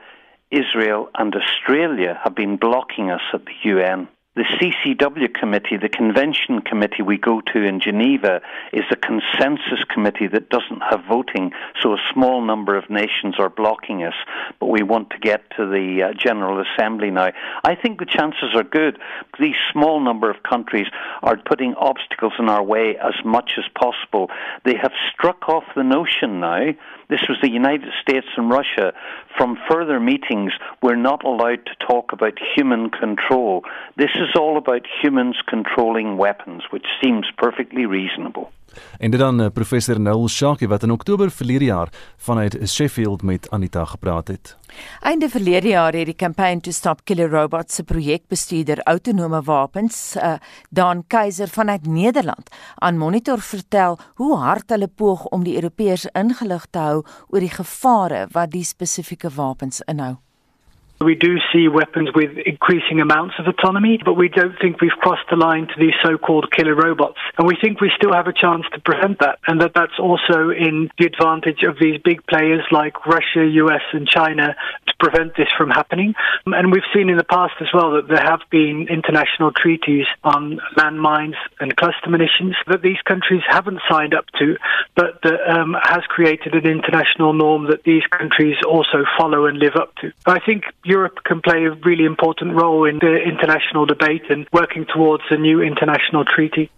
Israel, and Australia have been blocking us at the UN. The CCW committee, the convention committee we go to in Geneva, is a consensus committee that doesn't have voting, so a small number of nations are blocking us. But we want to get to the uh, General Assembly now. I think the chances are good. These small number of countries are putting obstacles in our way as much as possible. They have struck off the notion now this was the United States and Russia. From further meetings, we're not allowed to talk about human control. This is is all about humans controlling weapons, which seems perfectly reasonable. En dit dan uh, professor Noel Shaki wat in Oktober verlede jaar vanuit Sheffield met Anita gepraat het. Einde verlede jaar het die Campaign to Stop Killer Robots se projekbestuurder autonome wapens, uh, Dan Keiser vanuit Nederland, aan Monitor vertel hoe hard hulle poog om die Europeërs ingelig te hou oor die gevare wat die spesifieke wapens inhou. We do see weapons with increasing amounts of autonomy, but we don't think we've crossed the line to these so-called killer robots. And we think we still have a chance to prevent that, and that that's also in the advantage of these big players like Russia, US, and China to prevent this from happening. And we've seen in the past as well that there have been international treaties on landmines and cluster munitions that these countries haven't signed up to, but that um, has created an international norm that these countries also follow and live up to. I think Europe can play a really important role in the international debate and working towards a new international treaty.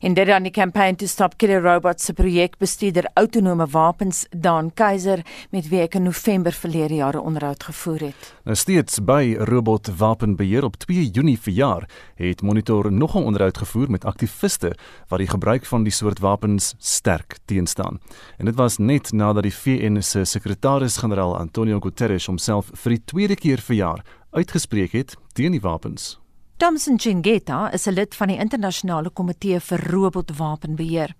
In dit aan die campaign to stop killer robots se projekbestuurder autonome wapens Dan Keiser met wie ek in November verlede jaar 'n onderhoud gevoer het. Nou steeds by Robot Wapenbeheer op 2 Junie verjaar het Monitor nog 'n onderhoud gevoer met aktiviste wat die gebruik van die soort wapens sterk teenstaan. En dit was net nadat die VN se sekretaris-generaal Antonio Guterres homself vir die tweede keer verjaar uitgespreek het teen die wapens. Thomson Chingeta is 'n lid van die internasionale komitee vir robotwapenbeheer.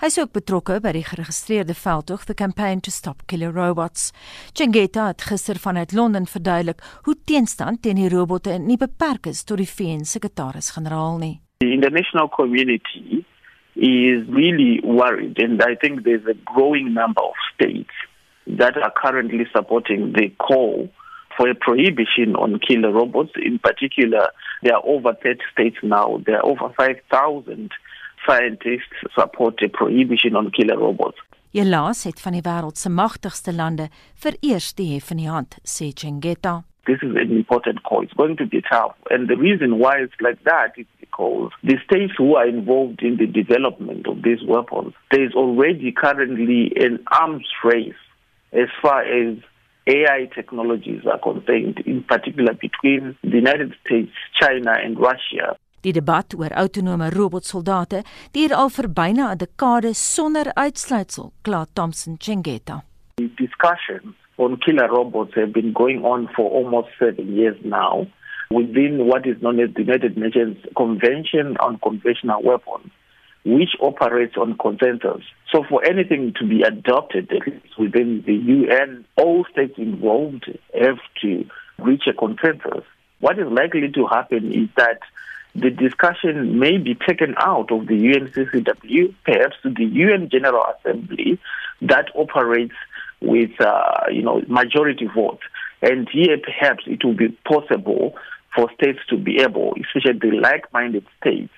Hy is ook betrokke by die geregistreerde veldtog The Campaign to Stop Killer Robots. Chingeta het gister vanuit Londen verduidelik hoe teenstand teen die robotte nie beperk is tot die VN-sekretaris-generaal nie. The international community is really worried and I think there's a growing number of states that are currently supporting the call for a prohibition on killer robots. In particular, there are over 30 states now. There are over 5,000 scientists support a prohibition on killer robots. Helaas het van die wêreld se magtigste lande vereers die hef in die hand, sê Chengeta. This is an important call. It's going to be tough. And the reason why it's like that is because the states who are involved in the development of these weapons, there is already currently an arms race as far as AI technologies are concerned, in particular between the United States, China and Russia. Die debat oor autonome robotsoldate duur al vir byna 'n dekade sonder uitsluitsel, kla Thomson Chengeta. The discussions on killer robots have been going on for almost 7 years now within what is known as the United Nations Convention on Conventional Weapons which operates on consensus. So for anything to be adopted within the UN, all states involved have to reach a consensus. What is likely to happen is that the discussion may be taken out of the UNCCW, perhaps to the UN General Assembly that operates with, uh, you know, majority vote. And here perhaps it will be possible for states to be able, especially the like-minded states,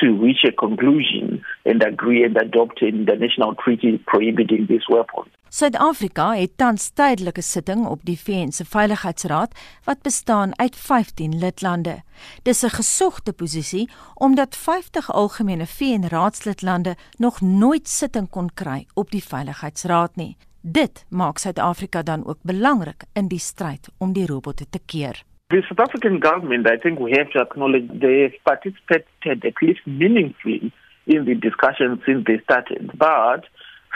to reach a conclusion and agree and adopt an international treaty prohibiting these weapons. Suid-Afrika het tans tydelike sitting op die VN se Veiligheidsraad wat bestaan uit 15 lidlande. Dis 'n gesogte posisie omdat 50 algemene VN-raadslidlande nog nooit sitting kon kry op die Veiligheidsraad nie. Dit maak Suid-Afrika dan ook belangrik in die stryd om die robotte te keer. The South African government, I think we have to acknowledge they have participated at least meaningfully in the discussion since they started. But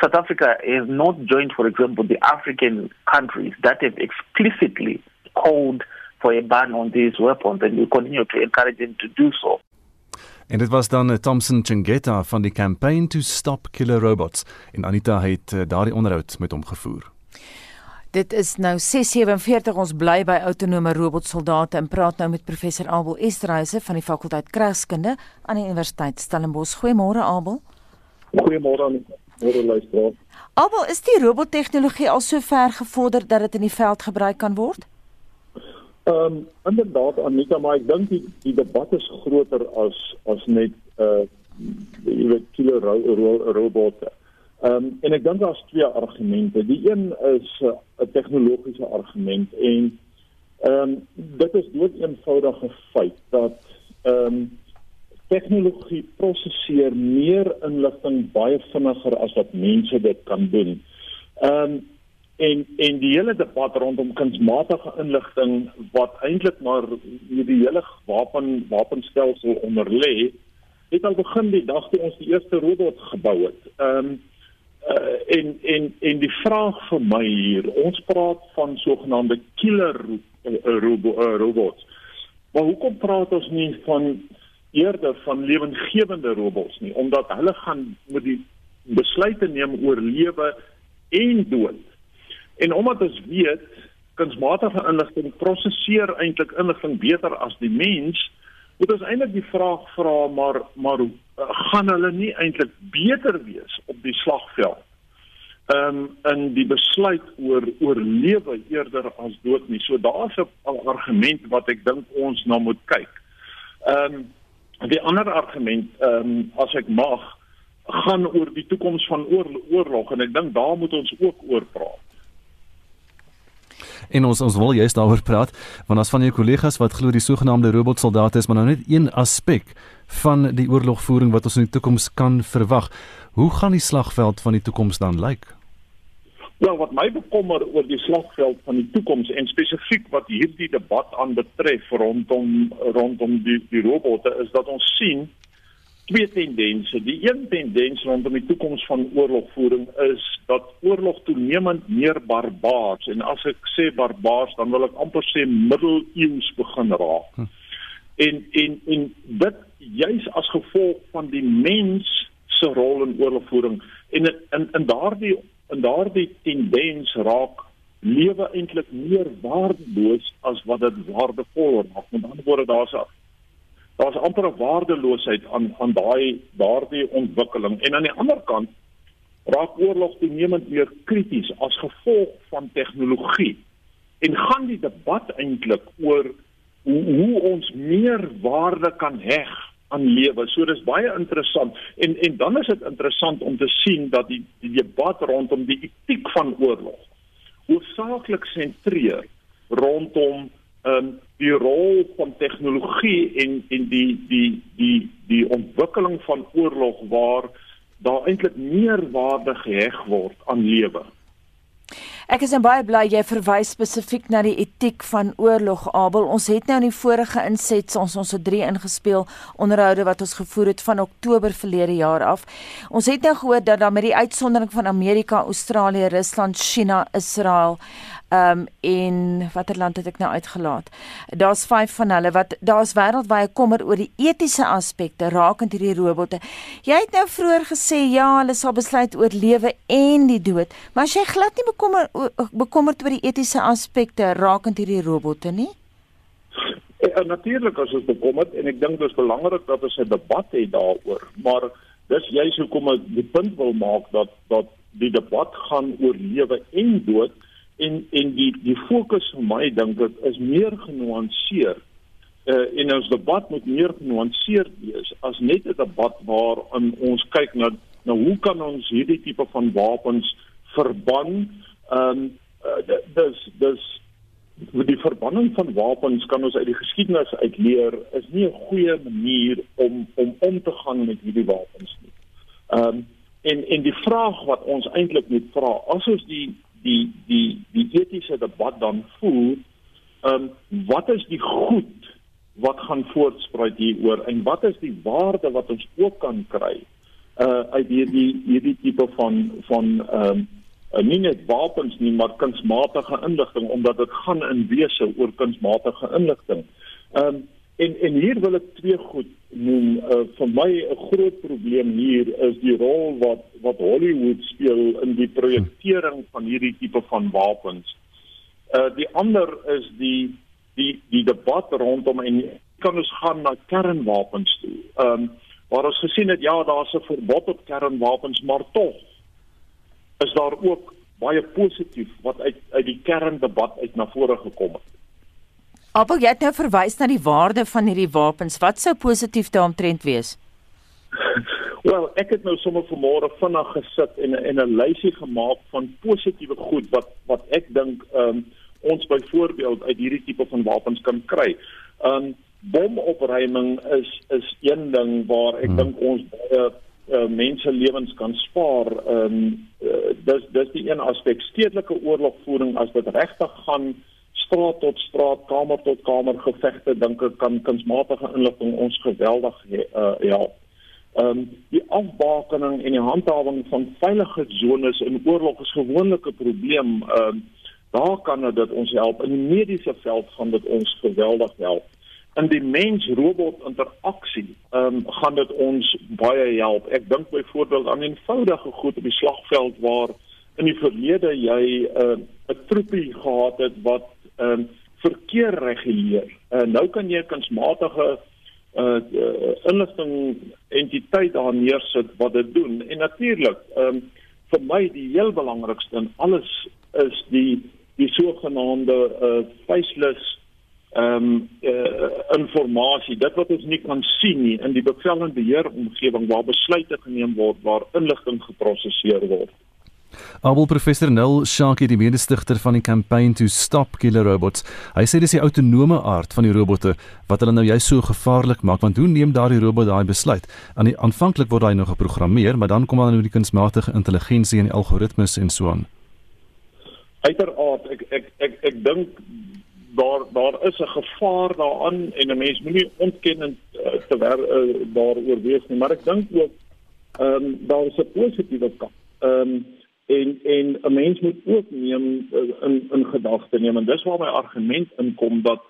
South Africa has not joined, for example, the African countries that have explicitly called for a ban on these weapons, and we continue to encourage them to do so. En dit was dan eh, Thompson Chingeta van die Campaign to Stop Killer Robots en Anita het eh, daardie onderhoud met hom gevoer. Dit is nou 6:47 ons bly by autonome robotsoldate en praat nou met professor Abel Esterhuise van die fakulteit Kragskunde aan die Universiteit Stellenbosch. Goeiemôre Abel. Goeiemôre aan môre luisteraar. Abel, is die robottegnologie al so ver gevorder dat dit in die veld gebruik kan word? Ehm um, inderdaad Anita, maar ek dink die, die debat is groter as as net uh jy weet killer ro ro robotte. Um, en ek dink daar's twee argumente. Die een is eh, 'n uh, tegnologiese argument en ehm um, dit is dood eenvoudige feit dat ehm um, tegnologie prosesseer meer inligting baie vinniger as wat mense dit kan doen. Ehm um, en en die hele debat rondom kunsmatige inligting wat eintlik maar hierdie hele wapen wapenstelsel onder lê het al begin die dag toe ons die eerste robot gebou het. Ehm um, uh, en en en die vraag vir my hier, ons praat van sogenaamde killer uh, robo, uh, robots. Maar hoekom praat ons nie van eerder van lewensgewende robots nie? Omdat hulle gaan moet die besluite neem oor lewe en dood. En omdat ons weet kunsmatige inligting prosesseer eintlik inligting beter as die mens, moet ons eintlik die vraag vra maar maar uh, gaan hulle nie eintlik beter wees op die slagveld? Ehm um, in die besluit oor oor lewe eerder as dood nie. So daar's 'n argument wat ek dink ons na moet kyk. Ehm um, die ander argument ehm um, as ek mag gaan oor die toekoms van oorlog en ek dink daar moet ons ook oor praat. En ons ons wil juist daaroor praat want as van jou kollegas wat glo die sogenaamde robotsoldate is maar nou net een aspek van die oorlogvoering wat ons in die toekoms kan verwag. Hoe gaan die slagveld van die toekoms dan lyk? Wel, wat my bekommer oor die slagveld van die toekoms en spesifiek wat hierdie debat aanbetref rondom rondom die die robotte is dat ons sien twee tendense. Die een tendens rondom die toekoms van oorlogvoering is dat oorlog toenemend meer barbaars en as ek sê barbaars dan wil ek amper sê middeleeuws begin raak. Hm. En en en dit juis as gevolg van die mens se rol in oorlogvoering en in in daardie in daardie tendens raak lewe eintlik meer waardeloos as wat dit waardevol raak. Met ander woorde daar's 'n daar's amper 'n waardeloosheid aan aan daai daardie ontwikkeling. En aan die ander kant raak oorlog toenemend meer krities as gevolg van tegnologie. En gaan die debat eintlik oor hoe, hoe ons meer waarde kan heg aan lewe. So dis baie interessant. En en dan is dit interessant om te sien dat die die debat rondom die etiek van oorlog hoofsaaklik sentreer rondom ehm um, die rol van tegnologie en en die die die die ontwikkeling van oorlog waar daar eintlik meer waarde geheg word aan lewe. Ek is baie bly jy verwys spesifiek na die etiek van oorlog Abel. Ons het nou in die vorige insets ons ons het drie ingespeel onderhoude wat ons gevoer het van Oktober verlede jaar af. Ons het nou gehoor dat dan met die uitsondering van Amerika, Australië, Rusland, China, Israel um, en watter land het ek nou uitgelaat? Daar's 5 van hulle wat daar's wêreldwye kommer oor die etiese aspekte rakend hierdie robotte. Jy het nou vroeër gesê ja, hulle sal besluit oor lewe en die dood, maar as jy glad nie bekommer bekommerd oor die etiese aspekte rakend hierdie robotte nie? Ja, natuurlik as ons bekommerd en ek dink dit is belangrik dat ons 'n debat het daaroor, maar dis juist hoekom ek die punt wil maak dat dat die debat gaan oor lewe en dood en en die die fokus vir my dink ek is meer genuanceer uh, en ons debat moet meer genuanceer wees as net 'n debat waarin ons kyk na nou hoe kan ons hierdie tipe van wapens verban ehm um, uh, dis dis met die verbanning van wapens kan ons uit die geskiedenis uitleer is nie 'n goeie manier om om om te gaan met hierdie wapens nie. Ehm um, en en die vraag wat ons eintlik moet vra as ons die die die die etiese debat dan voer, ehm um, wat is die goed wat gaan voortspruit hieroor en wat is die waarde wat ons ook kan kry uh uit hierdie hierdie tipe van van ehm um, nie net wapens nie maar kunsmatige inligting omdat dit gaan in wese oor kunsmatige inligting. Ehm um, En en hier wil ek twee goed noem. Uh, vir my 'n groot probleem hier is die rol wat wat Hollywood speel in die projektering van hierdie tipe van wapens. Uh die ander is die die die debat rondom en kan ons gaan na kernwapens toe. Ehm um, waar ons gesien het ja, daar's 'n verbod op kernwapens, maar tog is daar ook baie positief wat uit uit die kerndebat uit na vore gekom het. Appel, jy het nou verwys na die waarde van hierdie wapens. Wat sou positief daaromtrent wees? Wel, ek het nou sommer vanmôre vinnig gesit en en 'n lysie gemaak van positiewe goed wat wat ek dink ehm um, ons byvoorbeeld uit hierdie tipe van wapens kan kry. Ehm um, bomopruiming is is een ding waar ek hmm. dink ons baie uh, mense lewens kan spaar. Ehm um, uh, dis dis die een aspek stedelike oorlogvoering as dit regtig gaan straat tot straat, kamer tot kamer gevegte dink ek kan kunsmatige inligting ons geweldig uh, help. Ehm um, die afbakening en die handhawing van veiligheidszones in oorlog is gewoonlik 'n probleem. Ehm um, daar kan dit ons help in die mediese veld gaan dit ons geweldig help. In die mens-robot interaksie ehm um, gaan dit ons baie help. Ek dink byvoorbeeld aan eenvoudige goed op die slagveld waar in die verlede jy uh, 'n uh, troepie gehad het wat ehm um, verkeer reguleer. Uh, nou kan jy 'n kunsmatige uh, uh inligting entiteit daar neersit wat dit doen. En natuurlik, ehm um, vir my die heel belangrikste en alles is die die sogenaamde uh faceless ehm um, uh, informasie dit wat ons nie kan sien nie in die bevel en beheer omgewing waar besluite geneem word waar inligting geprosesseer word. Abel professor Nel Shaki die mede-stigter van die campaign to stop killer robots. Hy sê dis die autonome aard van die robotte wat hulle nou juist so gevaarlik maak want hoe neem daardie robot daai besluit? Aan die aanvanklik word hy nog geprogrammeer, maar dan kom dan nou die kunsmatige intelligensie en die algoritmes en so aan. Uiteraard ek ek ek ek dink daar daar is 'n gevaar daaraan en 'n mens moenie ontkennend uh, te wer uh, daaroor wees nie, maar ek dink ook ehm um, daar is 'n positiewe kant. Ehm um, en en 'n mens moet ook neem eh, in in gedagte neem en dis waar my argument inkom dat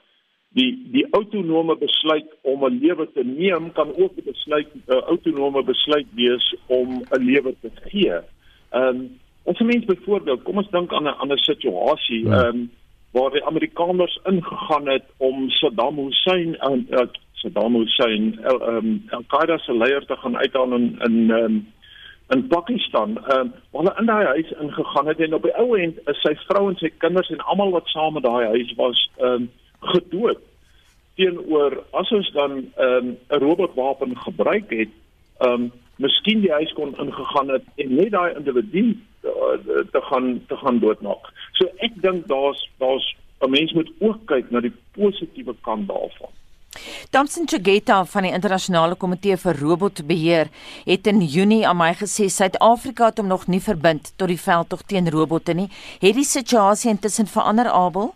die die autonome besluit om 'n lewe te neem kan ook 'n besluit 'n uh, autonome besluit wees om 'n lewe te gee. Ehm um, ons mens byvoorbeeld, kom ons dink aan 'n ander situasie, ja. ehm um, waar die Amerikaners ingegaan het om Saddam Hussein en uh, Saddam Hussein ehm um, Al-Qaeda se leier te gaan uithaal in in um, in Pakistan, ehm uh, waar hulle in daai huis ingegaan het en op die ou end is sy vrou en sy kinders en almal wat saam met daai huis was ehm um, gedood. Teenoor as ons dan ehm um, 'n robotwapen gebruik het, ehm um, miskien die huis kon ingegaan het en net daai individu uh, te gaan te gaan doodmaak. So ek dink daar's daar's 'n mens moet ook kyk na die positiewe kant daarvan. Thompson Chugeta van die internasionale komitee vir robotbeheer het in Junie aan my gesê Suid-Afrika het hom nog nie verbind tot die veldtog teen robotte nie. Het die situasie intussen verander Abel?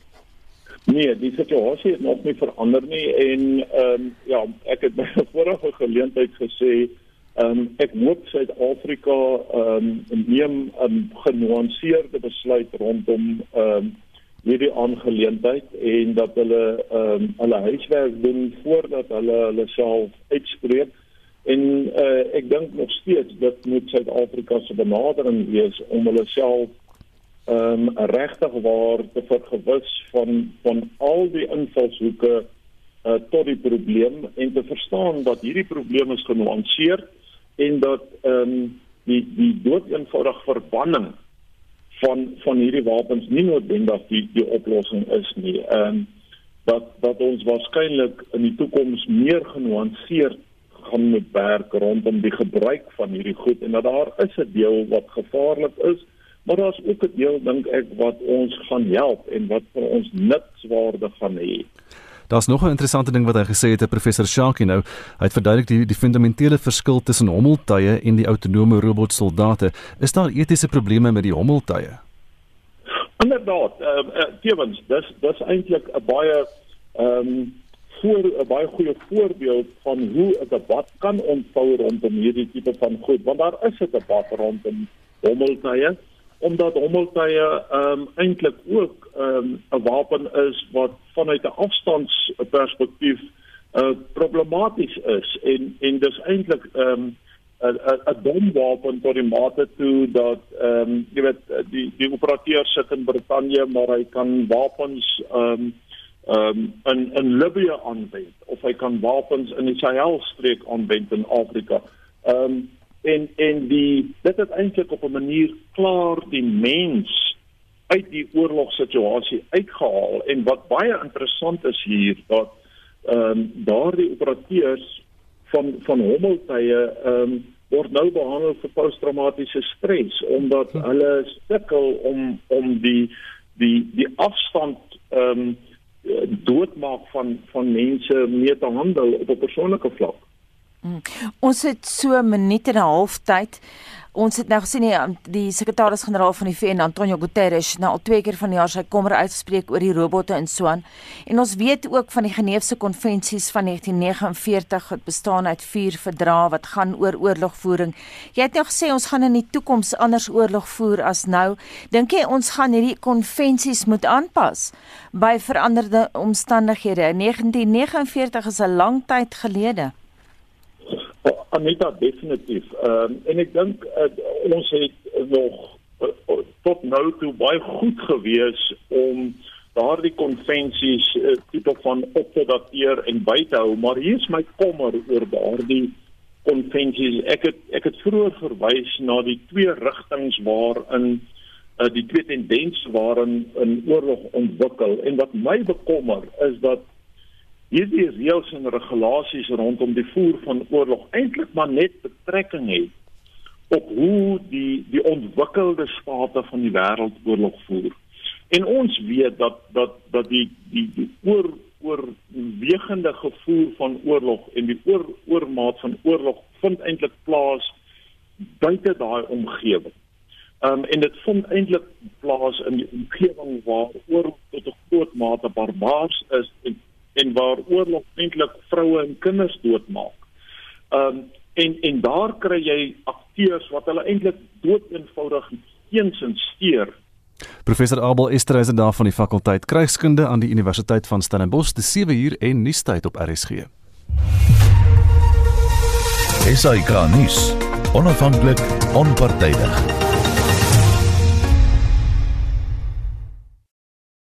Nee, die situasie het nog nie verander nie en ehm um, ja, ek het by 'n vorige geleentheid gesê ehm um, ek hoop Suid-Afrika ehm um, neem 'n genuanceerde besluit rondom ehm um, hierdie aangeleentheid en dat hulle ehm um, hulle huiswerk doen voordat hulle hulle self uitspreek. En uh, ek dink nog steeds dit moet Suid-Afrika se benadering wees om hulle self ehm um, regtig waar te vergewis van van al die invalshoeke uh, tot die probleem en te verstaan dat hierdie probleem is genuanceerd en dat ehm um, die die doodeenvoudig verbanning van van hierdie wapens nie noodwendig die die oplossing is nie. Ehm dat dat ons waarskynlik in die toekoms meer genuanceerd gaan moet werk rondom die gebruik van hierdie goed en dat daar is 'n deel wat gevaarlik is, maar daar's ook 'n deel dink ek wat ons gaan help en wat vir ons nutswaarde gaan hê. Daar's nog 'n interessante ding wat hy gesê het, professor Shaki nou. Hy het verduidelik die die fundamentele verskil tussen hommeltuie en die autonome robotsoldate. Is daar etiese probleme met die hommeltuie? Inderdaad, ehm uh, tevens, dis dis eintlik 'n baie ehm um, voor 'n baie goeie voorbeeld van hoe 'n debat kan ontvou rondom hierdie tipe van goed, want daar is 'n debat rondom hommeltuie omdat hommeltuie ehm um, eintlik ook ehm um, 'n wapen is wat vanuit 'n afstandsperspektief uh problematies is en en dis eintlik ehm um, 'n 'n bomwapen tot die mate toe dat ehm um, jy weet die die operateur sit in Brittanje maar hy kan wapens ehm um, ehm um, in in Libië aanwend of hy kan wapens in die Sahel streek aanwend in Afrika. Ehm um, en en die dit het eintlik op 'n manier klaar die mens uit die oorlogssituasie uitgehaal en wat baie interessant is hier dat ehm um, daardie operateurs van van hommeltuie ehm um, word nou behandel vir posttraumatiese stres omdat hulle sukkel om om die die die afstand ehm um, doodmaak van van mense mee te handel op 'n persoonlike vlak. Hmm. Ons het so minuut en 'n half tyd. Ons het nou gesien die, die sekretaris-generaal van die VN, Antonio Guterres, nou al twee keer van die jaar sy kommer uitgespreek oor die robotte in Swaan. En ons weet ook van die Geneefse konvensies van 1949 wat bestaan uit vier verdrae wat gaan oor oorlogvoering. Jy het nou gesê ons gaan in die toekoms anders oorlog voer as nou. Dink jy ons gaan hierdie konvensies moet aanpas by veranderde omstandighede? 1949 is 'n lang tyd gelede. Anita definitief. Ehm um, en ek dink uh, ons het nog uh, tot nou toe baie goed gewees om daardie konvensies uh, tipe van op te dateer en by te hou, maar hier is my kommer oor daardie konvensies. Ek het ek het vroeër verwys na die twee rigtings waarin uh, die twee tendense waarin 'n oorlog ontwikkel en wat my bekommer is dat hierdie reëls en regulasies rondom die voer van oorlog eintlik maar net betrekking het op hoe die die ontwikkelde state van die wêreld oorlog voer. En ons weet dat dat dat die die, die oor oorwegende gevoer van oorlog en die oor oormaat van oorlog vind eintlik plaas buite daai omgewing. Um en dit vind eintlik plaas in die omgewing waar oorlog tot 'n groot mate barbaars is en en waar oorlog eintlik vroue en kinders doodmaak. Um en en daar kry jy akteurs wat hulle eintlik doeteenvoudig geensins steur. Professor Abel Esterhuizen daar van die fakulteit Krygskunde aan die Universiteit van Stellenbosch, die 7 uur en nuustyd op RSG. SAK nuus. Onafhanklik, onpartydig.